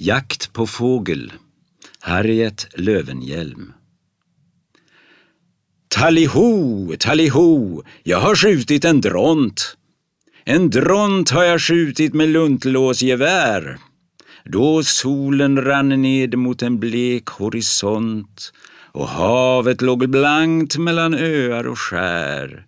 Jakt på fågel Harriet Lövenhjelm Talliho, talliho, jag har skjutit en dront. En dront har jag skjutit med luntlåsgevär. Då solen rann ned mot en blek horisont och havet låg blankt mellan öar och skär.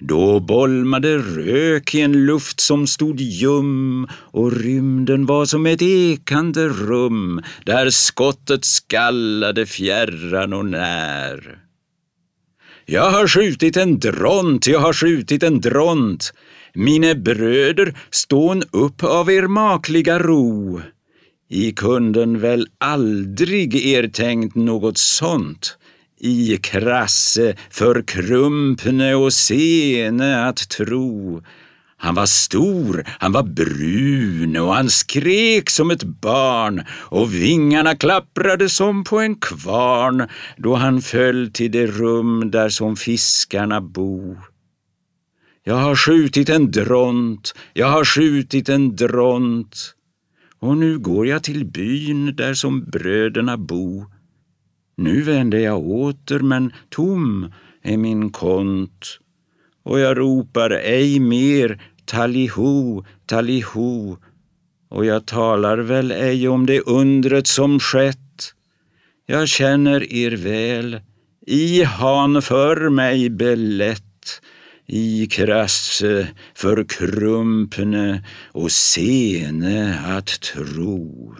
Då bolmade rök i en luft som stod ljum och rymden var som ett ekande rum där skottet skallade fjärran och när. Jag har skjutit en dront, jag har skjutit en dront. Mine bröder, stån upp av er makliga ro. I kunden väl aldrig er tänkt något sånt i krasse, förkrumpne och sene att tro. Han var stor, han var brun och han skrek som ett barn och vingarna klapprade som på en kvarn då han föll till det rum där som fiskarna bo. Jag har skjutit en dront, jag har skjutit en dront och nu går jag till byn där som bröderna bo. Nu vänder jag åter, men tom är min kont och jag ropar ej mer taliho, taliho, och jag talar väl ej om det undret som skett. Jag känner er väl, i han för mig belätt, i krasse, förkrumpne och sene att tro.